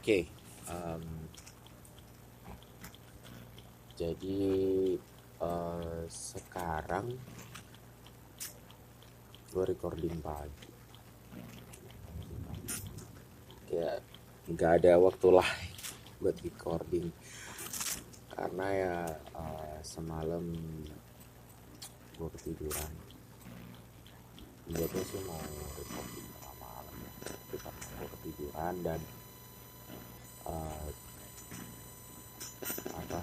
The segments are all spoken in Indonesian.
Oke, um, jadi uh, sekarang gue recording pagi. Kayak nggak ada waktu lah buat recording karena ya uh, semalam gue ketiduran. Niatnya sih mau recording malam ya, tapi karena gue ketiduran dan uh, apa?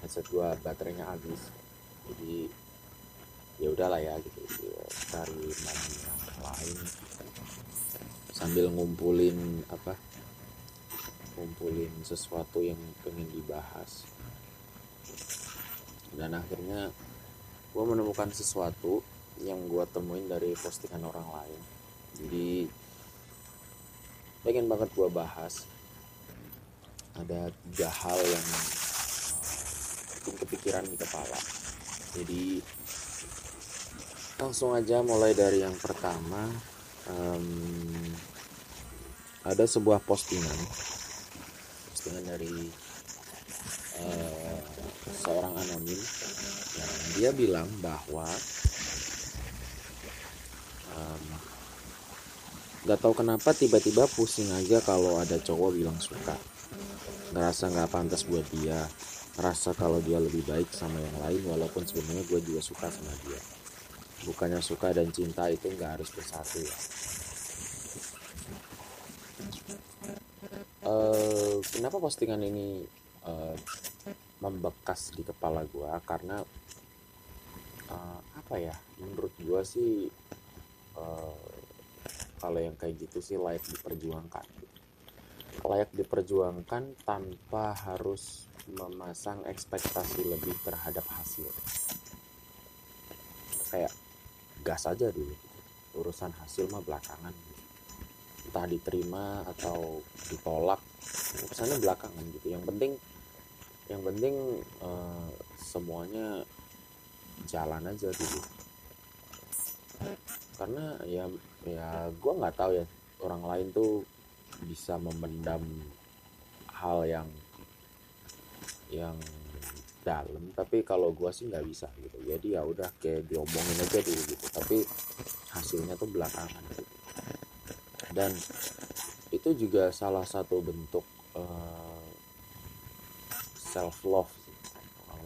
Headset gua baterainya habis. Jadi ya udahlah ya gitu. Cari momen yang lain. Sambil ngumpulin apa? Ngumpulin sesuatu yang pengen dibahas. Dan akhirnya gue menemukan sesuatu yang gue temuin dari postingan orang lain. Jadi pengen banget gue bahas. Ada tiga hal yang bikin kepikiran di kepala. Jadi langsung aja mulai dari yang pertama um, ada sebuah postingan. Postingan dari uh, seorang anonim yang dia bilang bahwa um, Gak tahu kenapa tiba-tiba pusing aja kalau ada cowok bilang suka. Ngerasa gak pantas buat dia. Ngerasa kalau dia lebih baik sama yang lain walaupun sebenarnya gue juga suka sama dia. Bukannya suka dan cinta itu gak harus bersatu ya. Uh, kenapa postingan ini uh, membekas di kepala gue? Karena uh, apa ya? Menurut gue sih uh, kalau yang kayak gitu sih layak diperjuangkan. Layak diperjuangkan tanpa harus memasang ekspektasi lebih terhadap hasil. Kayak gas aja dulu. Urusan hasil mah belakangan. Entah diterima atau ditolak. Urusannya belakangan gitu. Yang penting yang penting uh, semuanya jalan aja dulu. Karena ya ya gue nggak tahu ya orang lain tuh bisa memendam hal yang yang dalam tapi kalau gue sih nggak bisa gitu. Jadi ya udah kayak diomongin aja dulu gitu. Tapi hasilnya tuh belakangan. Gitu. dan itu juga salah satu bentuk uh, self love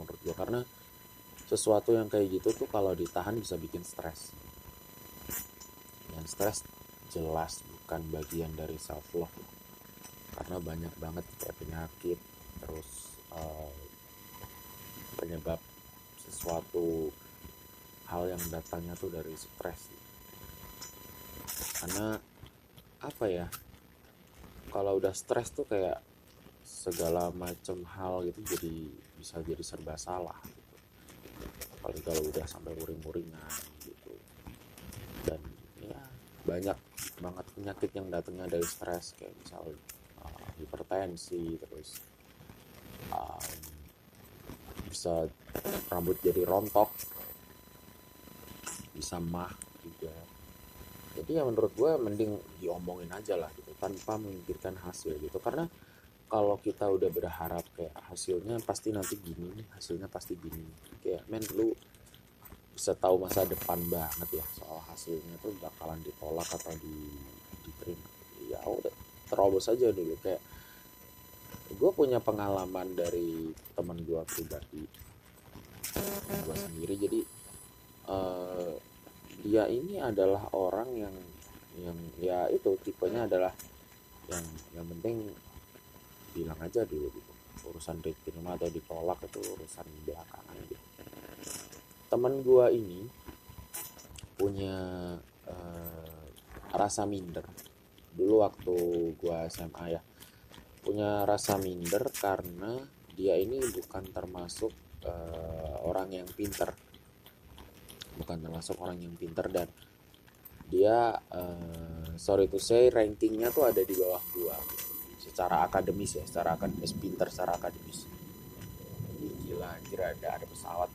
menurut gue karena sesuatu yang kayak gitu tuh kalau ditahan bisa bikin stres dan stres jelas bukan bagian dari self love karena banyak banget kayak penyakit terus uh, penyebab sesuatu hal yang datangnya tuh dari stres. Karena apa ya kalau udah stres tuh kayak segala macam hal gitu jadi bisa jadi serba salah gitu. apalagi kalau udah sampai muring-muringan gitu. Dan banyak banget penyakit yang datangnya dari stres kayak misalnya uh, hipertensi terus um, bisa rambut jadi rontok bisa mah juga. Jadi ya menurut gue mending diomongin aja lah gitu tanpa memikirkan hasil gitu. Karena kalau kita udah berharap kayak hasilnya pasti nanti gini hasilnya pasti gini. Kayak men lu bisa tahu masa depan banget ya soal hasilnya tuh bakalan ditolak atau di, diterima ya udah terobos aja dulu. Kayak gue punya pengalaman dari teman gue pribadi gue sendiri. Jadi uh, dia ini adalah orang yang yang ya itu tipenya adalah yang yang penting bilang aja dulu gitu. Urusan diterima atau ditolak itu urusan belakangan gitu teman gua ini punya uh, rasa minder. Dulu waktu gua SMA ya punya rasa minder karena dia ini bukan termasuk uh, orang yang pinter. Bukan termasuk orang yang pinter dan dia uh, sorry to say rankingnya tuh ada di bawah gua. Secara akademis ya secara akademis pinter secara akademis. Gila kira ada ada pesawat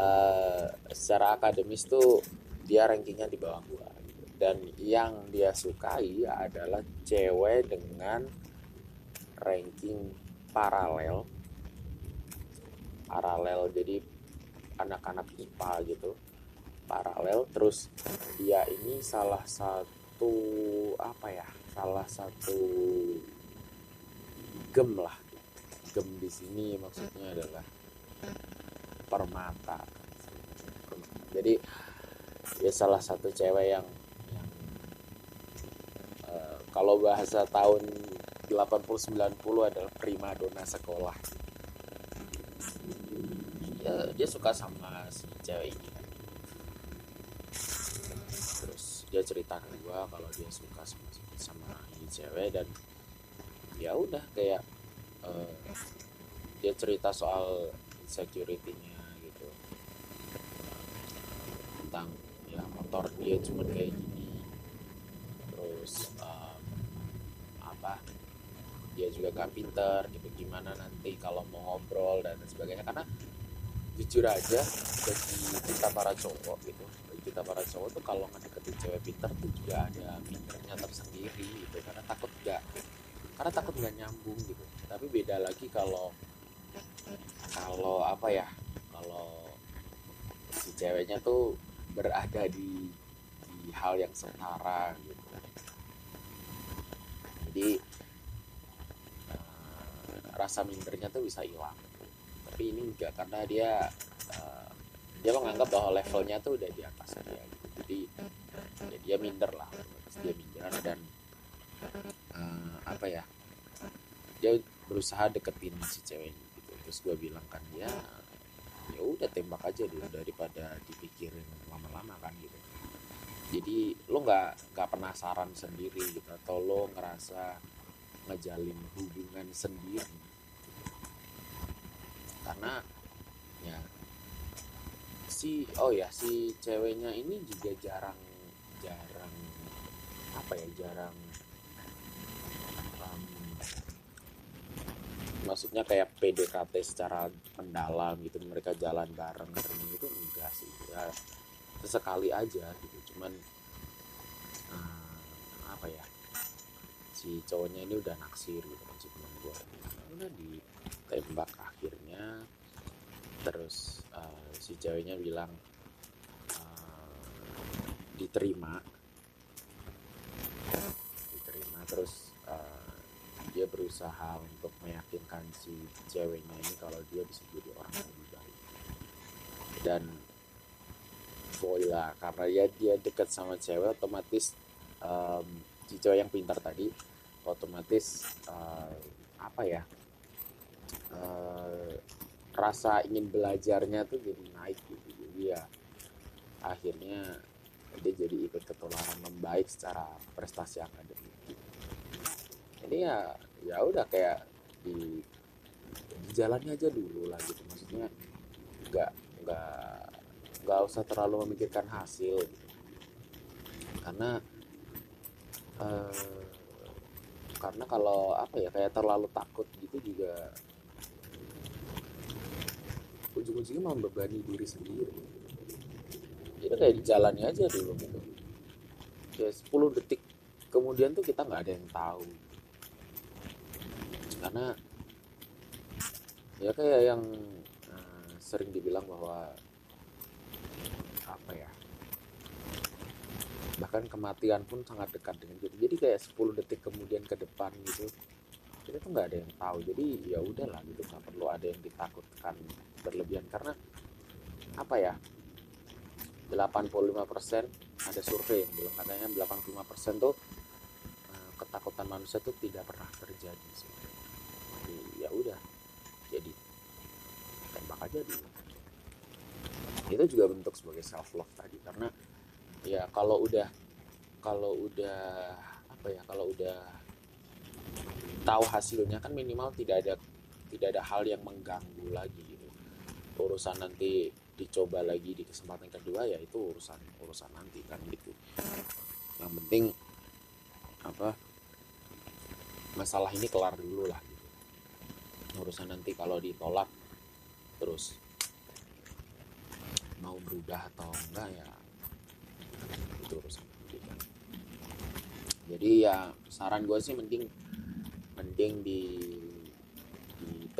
uh, secara akademis tuh dia rankingnya di bawah gua gitu. dan yang dia sukai adalah cewek dengan ranking paralel. Paralel jadi anak-anak IPA gitu. Paralel terus dia ini salah satu apa ya salah satu gem lah. Gem di sini maksudnya adalah permata. Jadi ya salah satu cewek yang kalau bahasa tahun 80-90 adalah prima dona sekolah. Ya dia suka sama si cewek ini. Terus dia cerita ke gua kalau dia suka sama sama ini cewek dan ya udah kayak uh, dia cerita soal insecurity-nya gitu tentang ya motor dia cuma kayak gini. Terus dia juga gak pinter gitu. Gimana nanti kalau mau ngobrol dan sebagainya. Karena jujur aja bagi kita para cowok gitu bagi kita para cowok tuh kalau ngedeketin cewek pinter tuh juga ada pinternya tersendiri gitu. Karena takut gak karena takut nggak nyambung gitu. Tapi beda lagi kalau kalau apa ya kalau si ceweknya tuh berada di di hal yang setara gitu. Jadi rasa mindernya tuh bisa hilang. Tapi ini enggak karena dia uh, dia menganggap bahwa levelnya tuh udah di atas dia gitu. jadi ya dia minder lah. Dia minder dan uh, apa ya dia berusaha deketin si cewek ini gitu. Terus gue bilang kan ya ya udah tembak aja dulu daripada dipikirin lama-lama kan gitu. Jadi lo nggak nggak penasaran sendiri gitu atau lo ngerasa ngejalin hubungan sendiri. Karena ya si oh ya si ceweknya ini juga jarang jarang apa ya jarang um, maksudnya kayak PDKT secara mendalam gitu mereka jalan bareng sering itu enggak sih. Ya sesekali aja gitu cuman uh, apa ya si cowoknya ini udah naksir gitu kan si teman gue udah ditembak akhirnya terus uh, si ceweknya bilang uh, diterima. Diterima terus uh, dia berusaha untuk meyakinkan si ceweknya ini kalau dia bisa jadi orang yang lebih baik. Dan lah karena ya dia dekat sama cewek otomatis um, si cewek yang pintar tadi otomatis uh, apa ya uh, rasa ingin belajarnya tuh jadi naik gitu. Jadi ya akhirnya dia jadi ikut ketularan membaik secara prestasi akademik ini ya ya udah kayak di, di aja dulu lah gitu. Maksudnya nggak nggak nggak usah terlalu memikirkan hasil. Gitu. karena uh, karena kalau apa ya kayak terlalu takut gitu juga ujung-ujungnya membebani diri sendiri. Jadi kayak di jalannya aja dulu gitu. Ya 10 detik kemudian tuh kita nggak ada yang tahu karena ya kayak yang uh, sering dibilang bahwa apa ya bahkan kematian pun sangat dekat dengan kita. Jadi kayak 10 detik kemudian ke depan gitu kita tuh nggak ada yang tahu. Jadi ya udahlah gitu nggak perlu ada yang ditakutkan berlebihan. Karena apa ya 85% ada survei yang bilang katanya 85% tuh uh, ketakutan manusia tuh tidak pernah terjadi sebenarnya ya udah jadi tembak aja dulu. Itu juga bentuk sebagai self love tadi karena ya kalau udah kalau udah apa ya kalau udah tahu hasilnya kan minimal tidak ada tidak ada hal yang mengganggu lagi gitu. Urusan nanti dicoba lagi di kesempatan kedua ya itu urusan urusan nanti kan gitu. Yang penting apa masalah ini kelar dulu lah urusan nanti kalau ditolak terus mau berubah atau enggak ya itu urusan pendidikan jadi ya saran gue sih mending mending di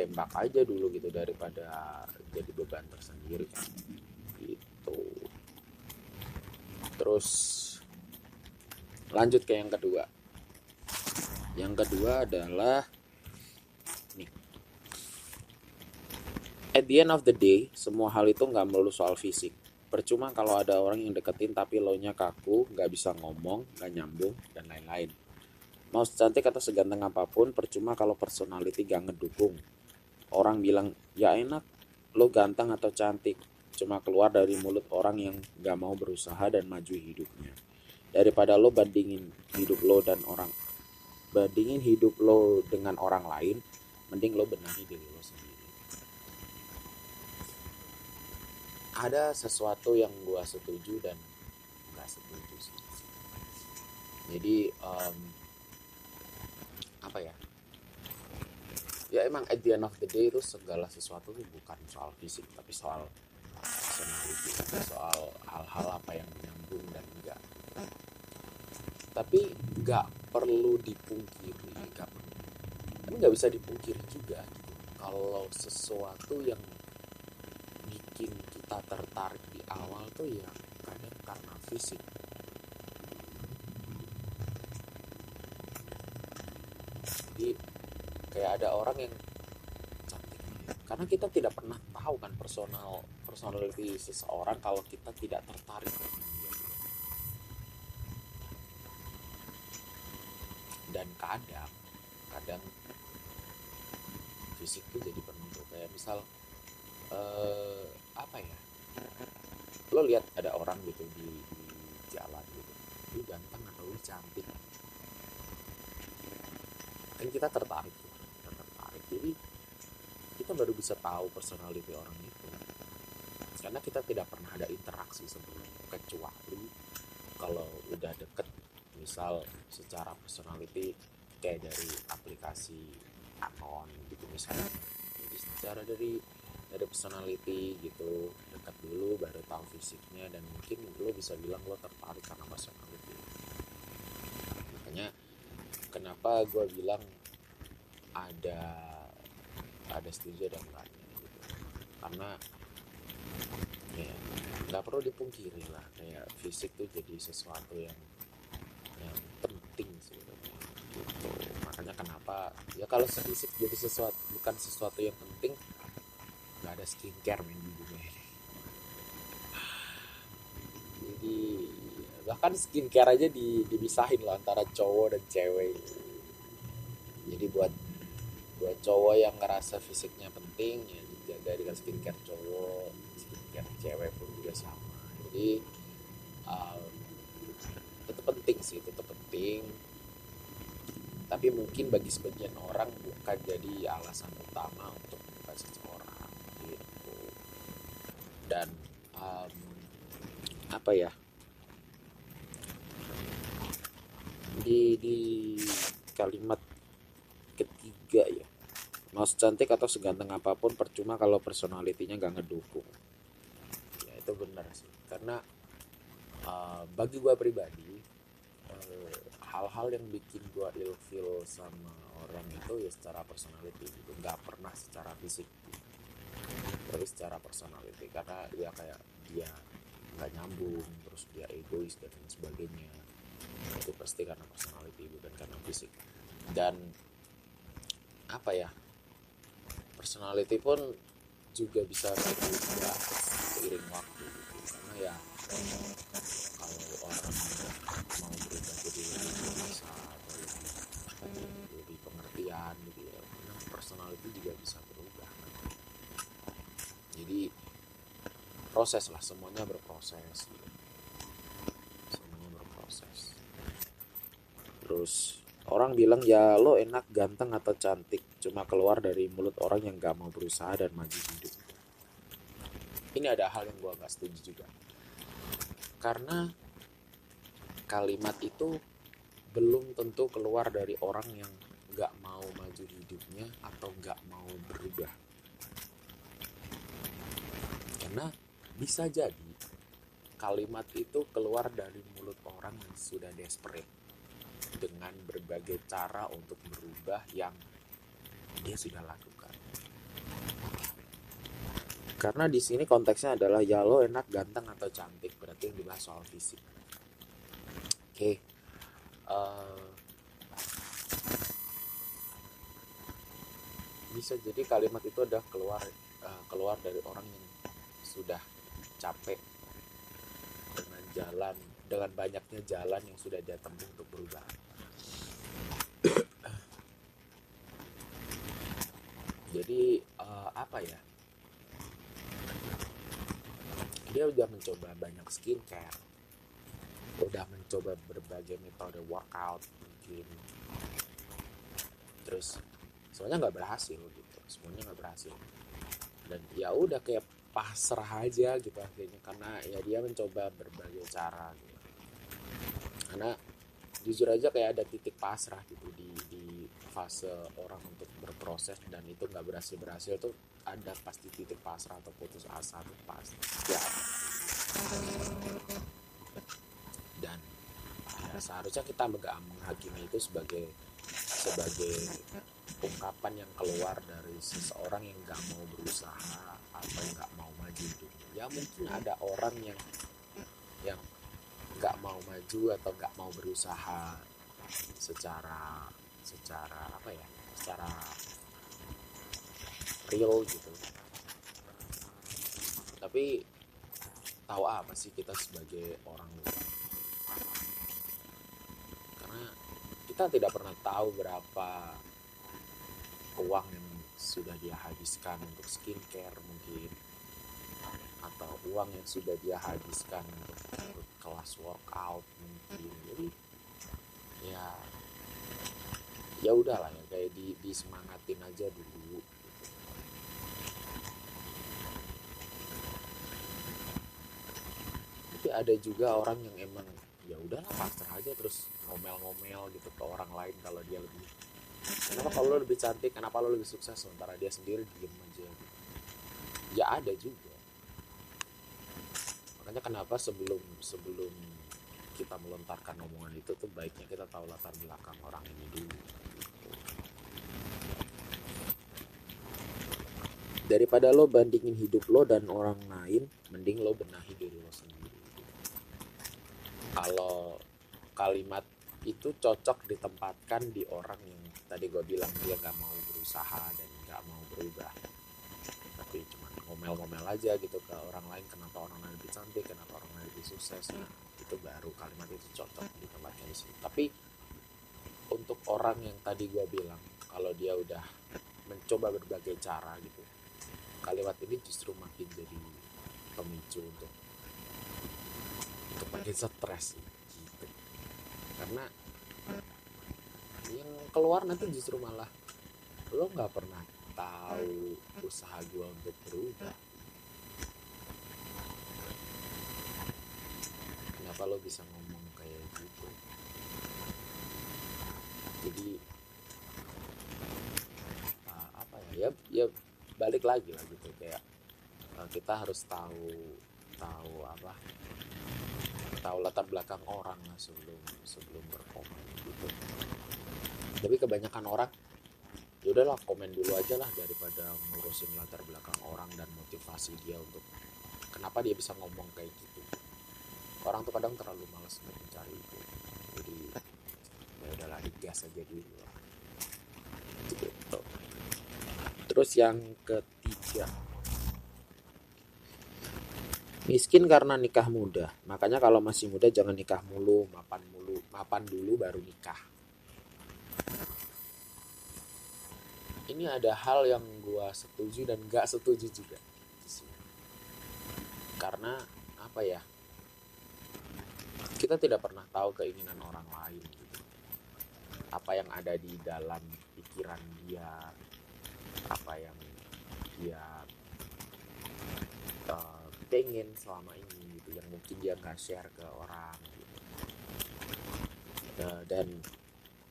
ditembak aja dulu gitu daripada jadi beban tersendiri. Kan gitu. Terus lanjut ke yang kedua. Yang kedua adalah nih at the end of the day semua hal itu nggak melulu soal fisik. Percuma kalau ada orang yang deketin tapi lo nya kaku nggak bisa ngomong nggak nyambung dan lain-lain. Mau secantik atau seganteng apa pun percuma kalau personality gak ngedukung. Orang bilang ya enak lo ganteng atau cantik. Cuma keluar dari mulut orang yang gak mau berusaha dan maju hidupnya. Daripada lo bandingin hidup lo dan orang bandingin hidup lo dengan orang lain mending lo benahi diri lo sendiri ada sesuatu yang gua setuju dan nggak setuju sih. Jadi um, apa ya? Ya emang at the end of the day itu segala sesuatu itu bukan soal fisik tapi soal personality soal hal-hal apa yang menyambung dan enggak. Tapi nggak perlu dipungkiri nggak tapi nggak bisa dipungkiri juga gitu. Kalau sesuatu yang bikin kita tertarik di awal tuh ya kadang karena fisik. Jadi kayak ada orang yang cantik. Karena kita tidak pernah tahu kan personal personality seseorang kalau kita tidak tertarik. Dan kadang kadang fisik itu jadi penentu kayak misal eh, apa ya? Lo lihat ada orang gitu di, di jalan gitu. Lu ganteng atau lu cantik? Kan kita tertarik tuh kita tertarik. Jadi kita baru bisa tahu personality orang itu. Karena kita tidak pernah ada interaksi sebelumnya kecuali kalau udah deket. Misal secara personality kayak dari aplikasi akun gitu misalnya. Jadi secara dari dari personality gitu dekat dulu baru tahu fisiknya dan mungkin lo bisa bilang lo tertarik karena personality. Makanya kenapa gue bilang ada ada setuju dan enggaknya gitu. Karena ya nggak perlu dipungkiri lah kayak fisik tuh jadi sesuatu yang yang penting sebenarnya gitu. Makanya kenapa ya kalau fisik jadi sesuatu bukan sesuatu yang penting ada skincare main di dunia ini. Jadi bahkan skincare aja di, dibisahin loh antara cowok dan cewek. Jadi buat buat cowok yang ngerasa fisiknya penting ya dijaga dengan skincare cowok skincare cewek pun juga sama. Jadi um, tetap penting sih tetap penting. Tapi mungkin bagi sebagian orang bukan jadi alasan utama untuk menyukai seseorang gitu dan um, apa ya? Di di kalimat ketiga ya. Mau secantik atau seganteng apa pun percuma kalau personalitinya gak ngedukung. Ya itu benar sih. Karena uh, bagi gue pribadi uh, hal-hal yang bikin gue ilfeel sama orang itu ya secara personality gitu. Nggak pernah secara fisik. Tapi secara personality karena dia kayak dia nggak nyambung terus dia egois dan lain sebagainya itu pasti karena personality bukan karena fisik dan apa ya personality pun juga bisa berubah seiring waktu gitu. karena ya kalau orang mau berubah jadi lebih dewasa atau lebih, lebih pengertian gitu ya personality juga bisa berubah kan. jadi proses lah semuanya berproses. Gitu. semuanya berproses. Terus orang bilang ya lo enak ganteng atau cantik. Cuma keluar dari mulut orang yang gak mau berusaha dan maju hidup. Ini ada hal yang gue gak setuju juga. Karena kalimat itu belum tentu keluar dari orang yang gak mau maju hidupnya atau gak mau berubah karena bisa jadi kalimat itu keluar dari mulut orang yang sudah desperate dengan berbagai cara untuk merubah yang dia sudah lakukan. Karena di sini konteksnya adalah ya lo enak, ganteng atau cantik, berarti yang dibahas soal fisik. Oke, okay. uh, eh, bisa jadi kalimat itu udah keluar uh, keluar dari orang yang sudah capek dengan jalan dengan banyaknya jalan yang sudah dia tempuh untuk berubah. Jadi uh, apa ya? Dia udah mencoba banyak skincare, udah mencoba berbagai metode workout mungkin, terus semuanya nggak berhasil gitu, semuanya nggak berhasil. Dan ya udah kayak pasrah aja gitu akhirnya karena ya dia mencoba berbagai cara gitu. Karena jujur aja kayak ada titik pasrah gitu di di fase orang untuk berproses dan itu nggak berhasil berhasil tuh ada pasti titik pasrah atau putus asa tuh pasti. Ya. Dan ya, seharusnya kita menghakimi itu sebagai sebagai ungkapan yang keluar dari seseorang yang nggak mau berusaha atau nggak mau maju gitu ya mungkin ada orang yang yang nggak mau maju atau nggak mau berusaha secara secara apa ya secara real gitu. Tapi tahu apa sih kita sebagai orang karena kita tidak pernah tahu berapa uang yang sudah dia habiskan untuk skincare mungkin. Atau uang yang sudah dia habiskan untuk, kelas workout mungkin. Jadi ya ya udahlah ya kayak di disemangatin aja dulu tapi ada juga orang yang emang ya udahlah pasrah aja terus ngomel-ngomel gitu ke orang lain kalau dia lebih kenapa kalau lo lebih cantik? Kenapa lo lebih sukses? Sementara dia sendiri diem aja gitu. ya ada juga. Makanya kenapa sebelum sebelum kita melontarkan omongan itu tuh baiknya kita tahu latar belakang orang ini dulu. Daripada lo bandingin hidup lo dan orang lain mending lo benahi diri lo sendiri. Kalau kalimat itu cocok ditempatkan di orang yang tadi gue bilang dia nggak mau berusaha dan nggak mau berubah. Tapi cuma ngomel-ngomel aja gitu ke orang lain kenapa orang lain lebih cantik kenapa orang lain lebih sukses. Nah itu baru kalimat itu cocok di tempatnya di sini tapi untuk orang yang tadi gue bilang kalau dia udah mencoba berbagai cara gitu kalimat ini justru makin jadi pemicu untuk untuk makin stres. gitu karena yang keluar nanti justru malah lo nggak pernah tahu usaha gue untuk berubah. Kenapa lo bisa ngomong kayak gitu? Jadi uh, apa ya? Ya ya balik lagi lah gitu. Kayak uh, kita harus tahu tahu apa tahu latar belakang orang sebelum sebelum berkomen gitu. Tapi kebanyakan orang ya udahlah komen dulu aja lah daripada ngurusin latar belakang orang dan motivasi dia untuk kenapa dia bisa ngomong kayak gitu. Orang tuh kadang terlalu malas untuk mencari itu. Jadi ya udahlah digas aja dulu lah. Gitu. Terus yang ketiga miskin karena nikah muda. Makanya kalau masih muda jangan nikah mulu mapan mulu mapan dulu baru nikah. Ini ada hal yang gue setuju dan gak setuju juga. Karena apa ya? Kita tidak pernah tahu keinginan orang lain gitu. apa yang ada di dalam pikiran dia apa yang dia uh, pengen selama ini gitu yang mungkin dia nggak share ke orang gitu. uh, dan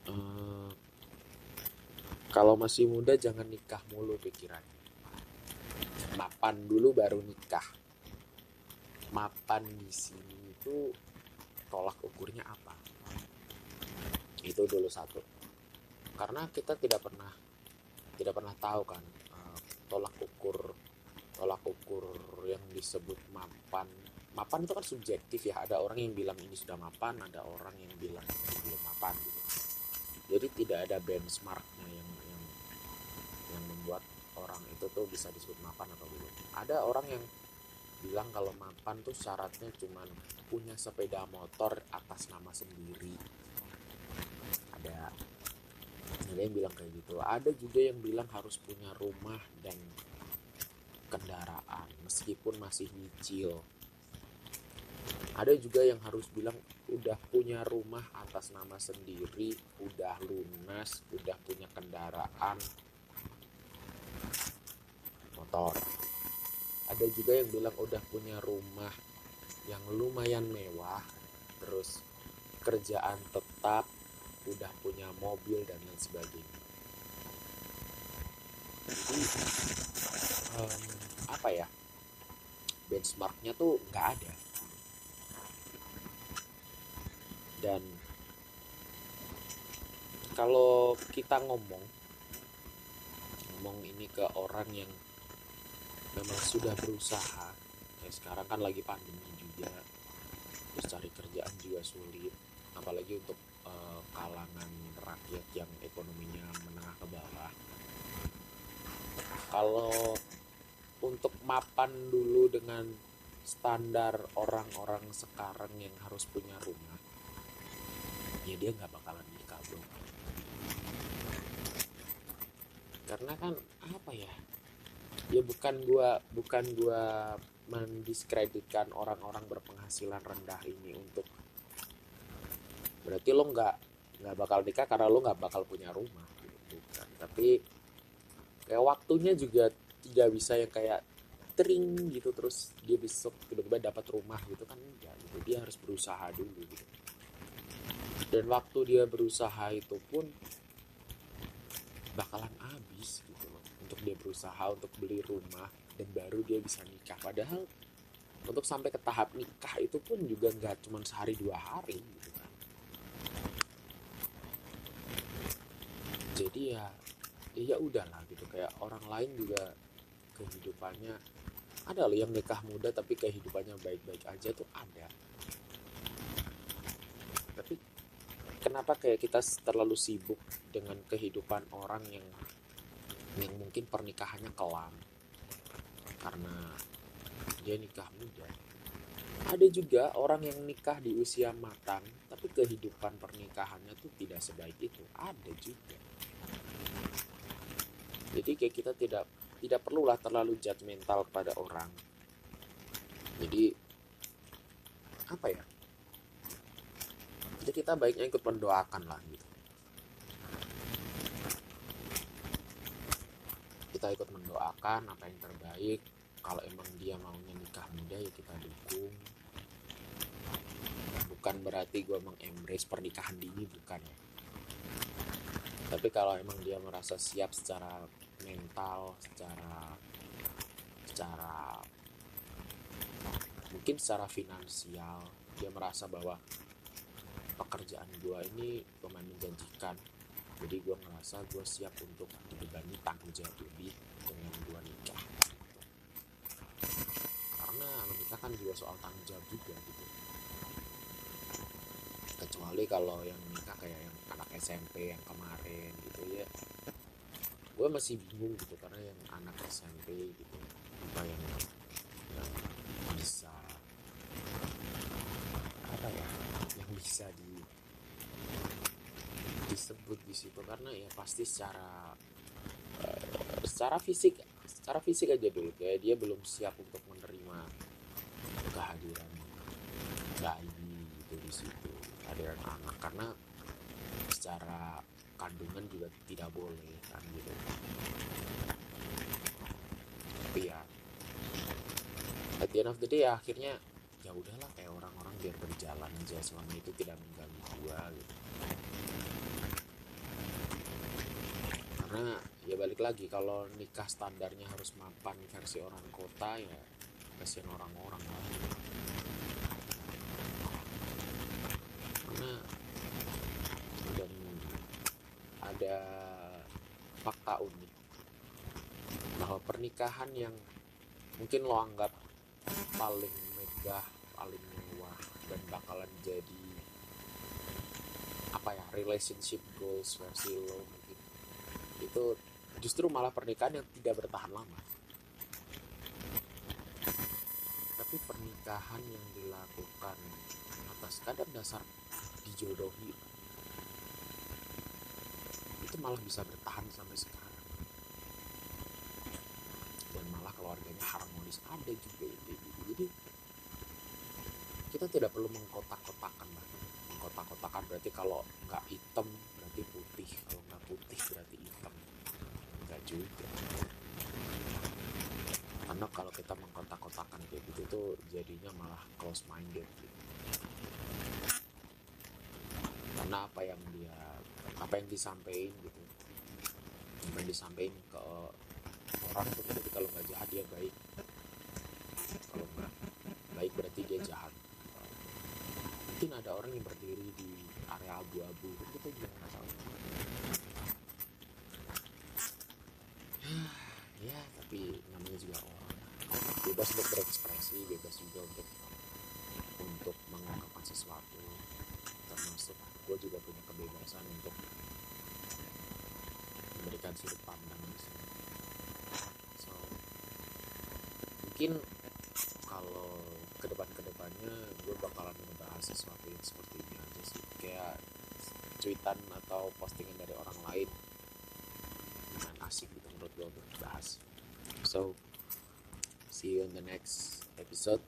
uh, kalau masih muda jangan nikah mulu pikirannya. Mapan dulu baru nikah. Mapan di sini itu tolak ukurnya apa? Itu dulu satu. Karena kita tidak pernah tidak pernah tahu kan uh, tolak ukur tolak ukur yang disebut mapan. Mapan itu kan subjektif ya. Ada orang yang bilang ini sudah mapan ada orang yang bilang ini belum mapan gitu. Jadi tidak ada benchmarknya yang yang yang membuat orang itu tuh bisa disebut mapan atau belum. Ada orang yang bilang kalau mapan tuh syaratnya cuma punya sepeda motor atas nama sendiri. Ada. Ada yang bilang kayak gitu. Ada juga yang bilang harus punya rumah dan kendaraan meskipun masih nyicil. Ada juga yang harus bilang udah punya rumah atas nama sendiri udah lunas udah punya kendaraan. Motor. Ada juga yang bilang udah punya rumah yang lumayan mewah terus kerjaan tetap udah punya mobil dan lain sebagainya. Jadi um, apa ya benchmarknya tuh nggak ada. Dan kalau kita ngomong ngomong ini ke orang yang memang sudah berusaha kayak sekarang kan lagi pandemi juga terus cari kerjaan juga sulit apalagi untuk uh, kalangan rakyat yang ekonominya menengah ke bawah. Kalau untuk mapan dulu dengan standar orang-orang sekarang yang harus punya rumah ya dia nggak bakalan nikah bro karena kan apa ya ya bukan gua bukan gua mendiskreditkan orang-orang berpenghasilan rendah ini untuk berarti lo nggak nggak bakal nikah karena lo nggak bakal punya rumah gitu bukan tapi kayak waktunya juga tidak bisa yang kayak tering gitu terus dia besok tiba-tiba dapat rumah gitu kan enggak gitu. Dia harus berusaha dulu gitu. Dan waktu dia berusaha itu pun bakalan habis gitu loh. Untuk dia berusaha untuk beli rumah dan baru dia bisa nikah. Padahal untuk sampai ke tahap nikah itu pun juga nggak cuma sehari dua hari gitu kan. Jadi ya ya udahlah gitu. Kayak orang lain juga kehidupannya. Ada loh yang nikah muda tapi kehidupannya baik-baik aja tuh ada. Tapi kenapa kayak kita terlalu sibuk dengan kehidupan orang yang yang mungkin pernikahannya kelam? Karena dia nikah muda. Ada juga orang yang nikah di usia matang tapi kehidupan pernikahannya tuh tidak sebaik itu. Ada juga. Jadi kayak kita tidak tidak perlulah terlalu judgmental pada orang. Jadi apa ya? Jadi kita baiknya ikut mendoakan lah gitu. Kita ikut mendoakan apa yang terbaik. Kalau emang dia maunya nikah muda ya kita dukung. Bukan berarti gue mengembrace pernikahan dini bukan ya. Tapi kalau emang dia merasa siap secara mental secara secara mungkin secara finansial dia merasa bahwa pekerjaan gue ini lumayan menjanjikan. Jadi gue ngerasa gue siap untuk dibebani tanggung jawab lebih dengan gue nikah. Karena menikah kan juga soal tanggung jawab juga gitu. Kecuali kalau yang nikah kayak yang anak SMP yang kemarin gitu ya gue masih bingung gitu karena yang anak SMP gitu apa yang bisa apa ya yang bisa di disebut di situ. Karena ya pasti secara secara fisik secara fisik aja dulu. Kayak dia belum siap untuk menerima kehadiran bayi gitu di situ. Kehadiran anak. Karena secara kandungan juga tidak boleh kan gitu. Tapi ya at the end of the day ya akhirnya ya udahlah kayak orang-orang biar berjalan aja selama itu tidak mengganggu gua gitu. Karena ya balik lagi kalau nikah standarnya harus mapan versi orang kota ya kasihan orang-orang lah. Karena ada fakta unik bahwa pernikahan yang mungkin lo anggap paling megah, paling mewah dan bakalan jadi apa ya relationship goals versi lo mungkin itu justru malah pernikahan yang tidak bertahan lama. Tapi pernikahan yang dilakukan atas kadar dasar dijodohi malah bisa bertahan sampai sekarang. Dan malah keluarganya harmonis. Ada juga gitu. Jadi kita tidak perlu mengkotak-kotakan mengkotak-kotakan berarti kalau nggak hitam berarti putih. Kalau nggak putih berarti hitam. Nggak juga. Karena kalau kita mengkotak-kotakan kayak gitu tuh jadinya malah close minded gitu. karena apa yang dia apa yang disampaikan gitu. Apa yang disampaikan ke orang tuh berarti kalau nggak jahat dia baik. Kalau nggak baik berarti dia jahat. Mungkin ada orang yang berdiri di area abu-abu. Kita juga nggak tahu. Ya tapi namanya juga orang. Bebas untuk berekspresi bebas juga untuk untuk mengungkapkan sesuatu termasuk gue juga punya kebebasan untuk memberikan sudut pandang di sini. So mungkin kalau ke depan ke depannya gue bakalan ngebahas sesuatu yang seperti ini aja sih. Kayak cuitan atau postingan dari orang lain dengan asik gitu menurut gue untuk bahas so see you in the next episode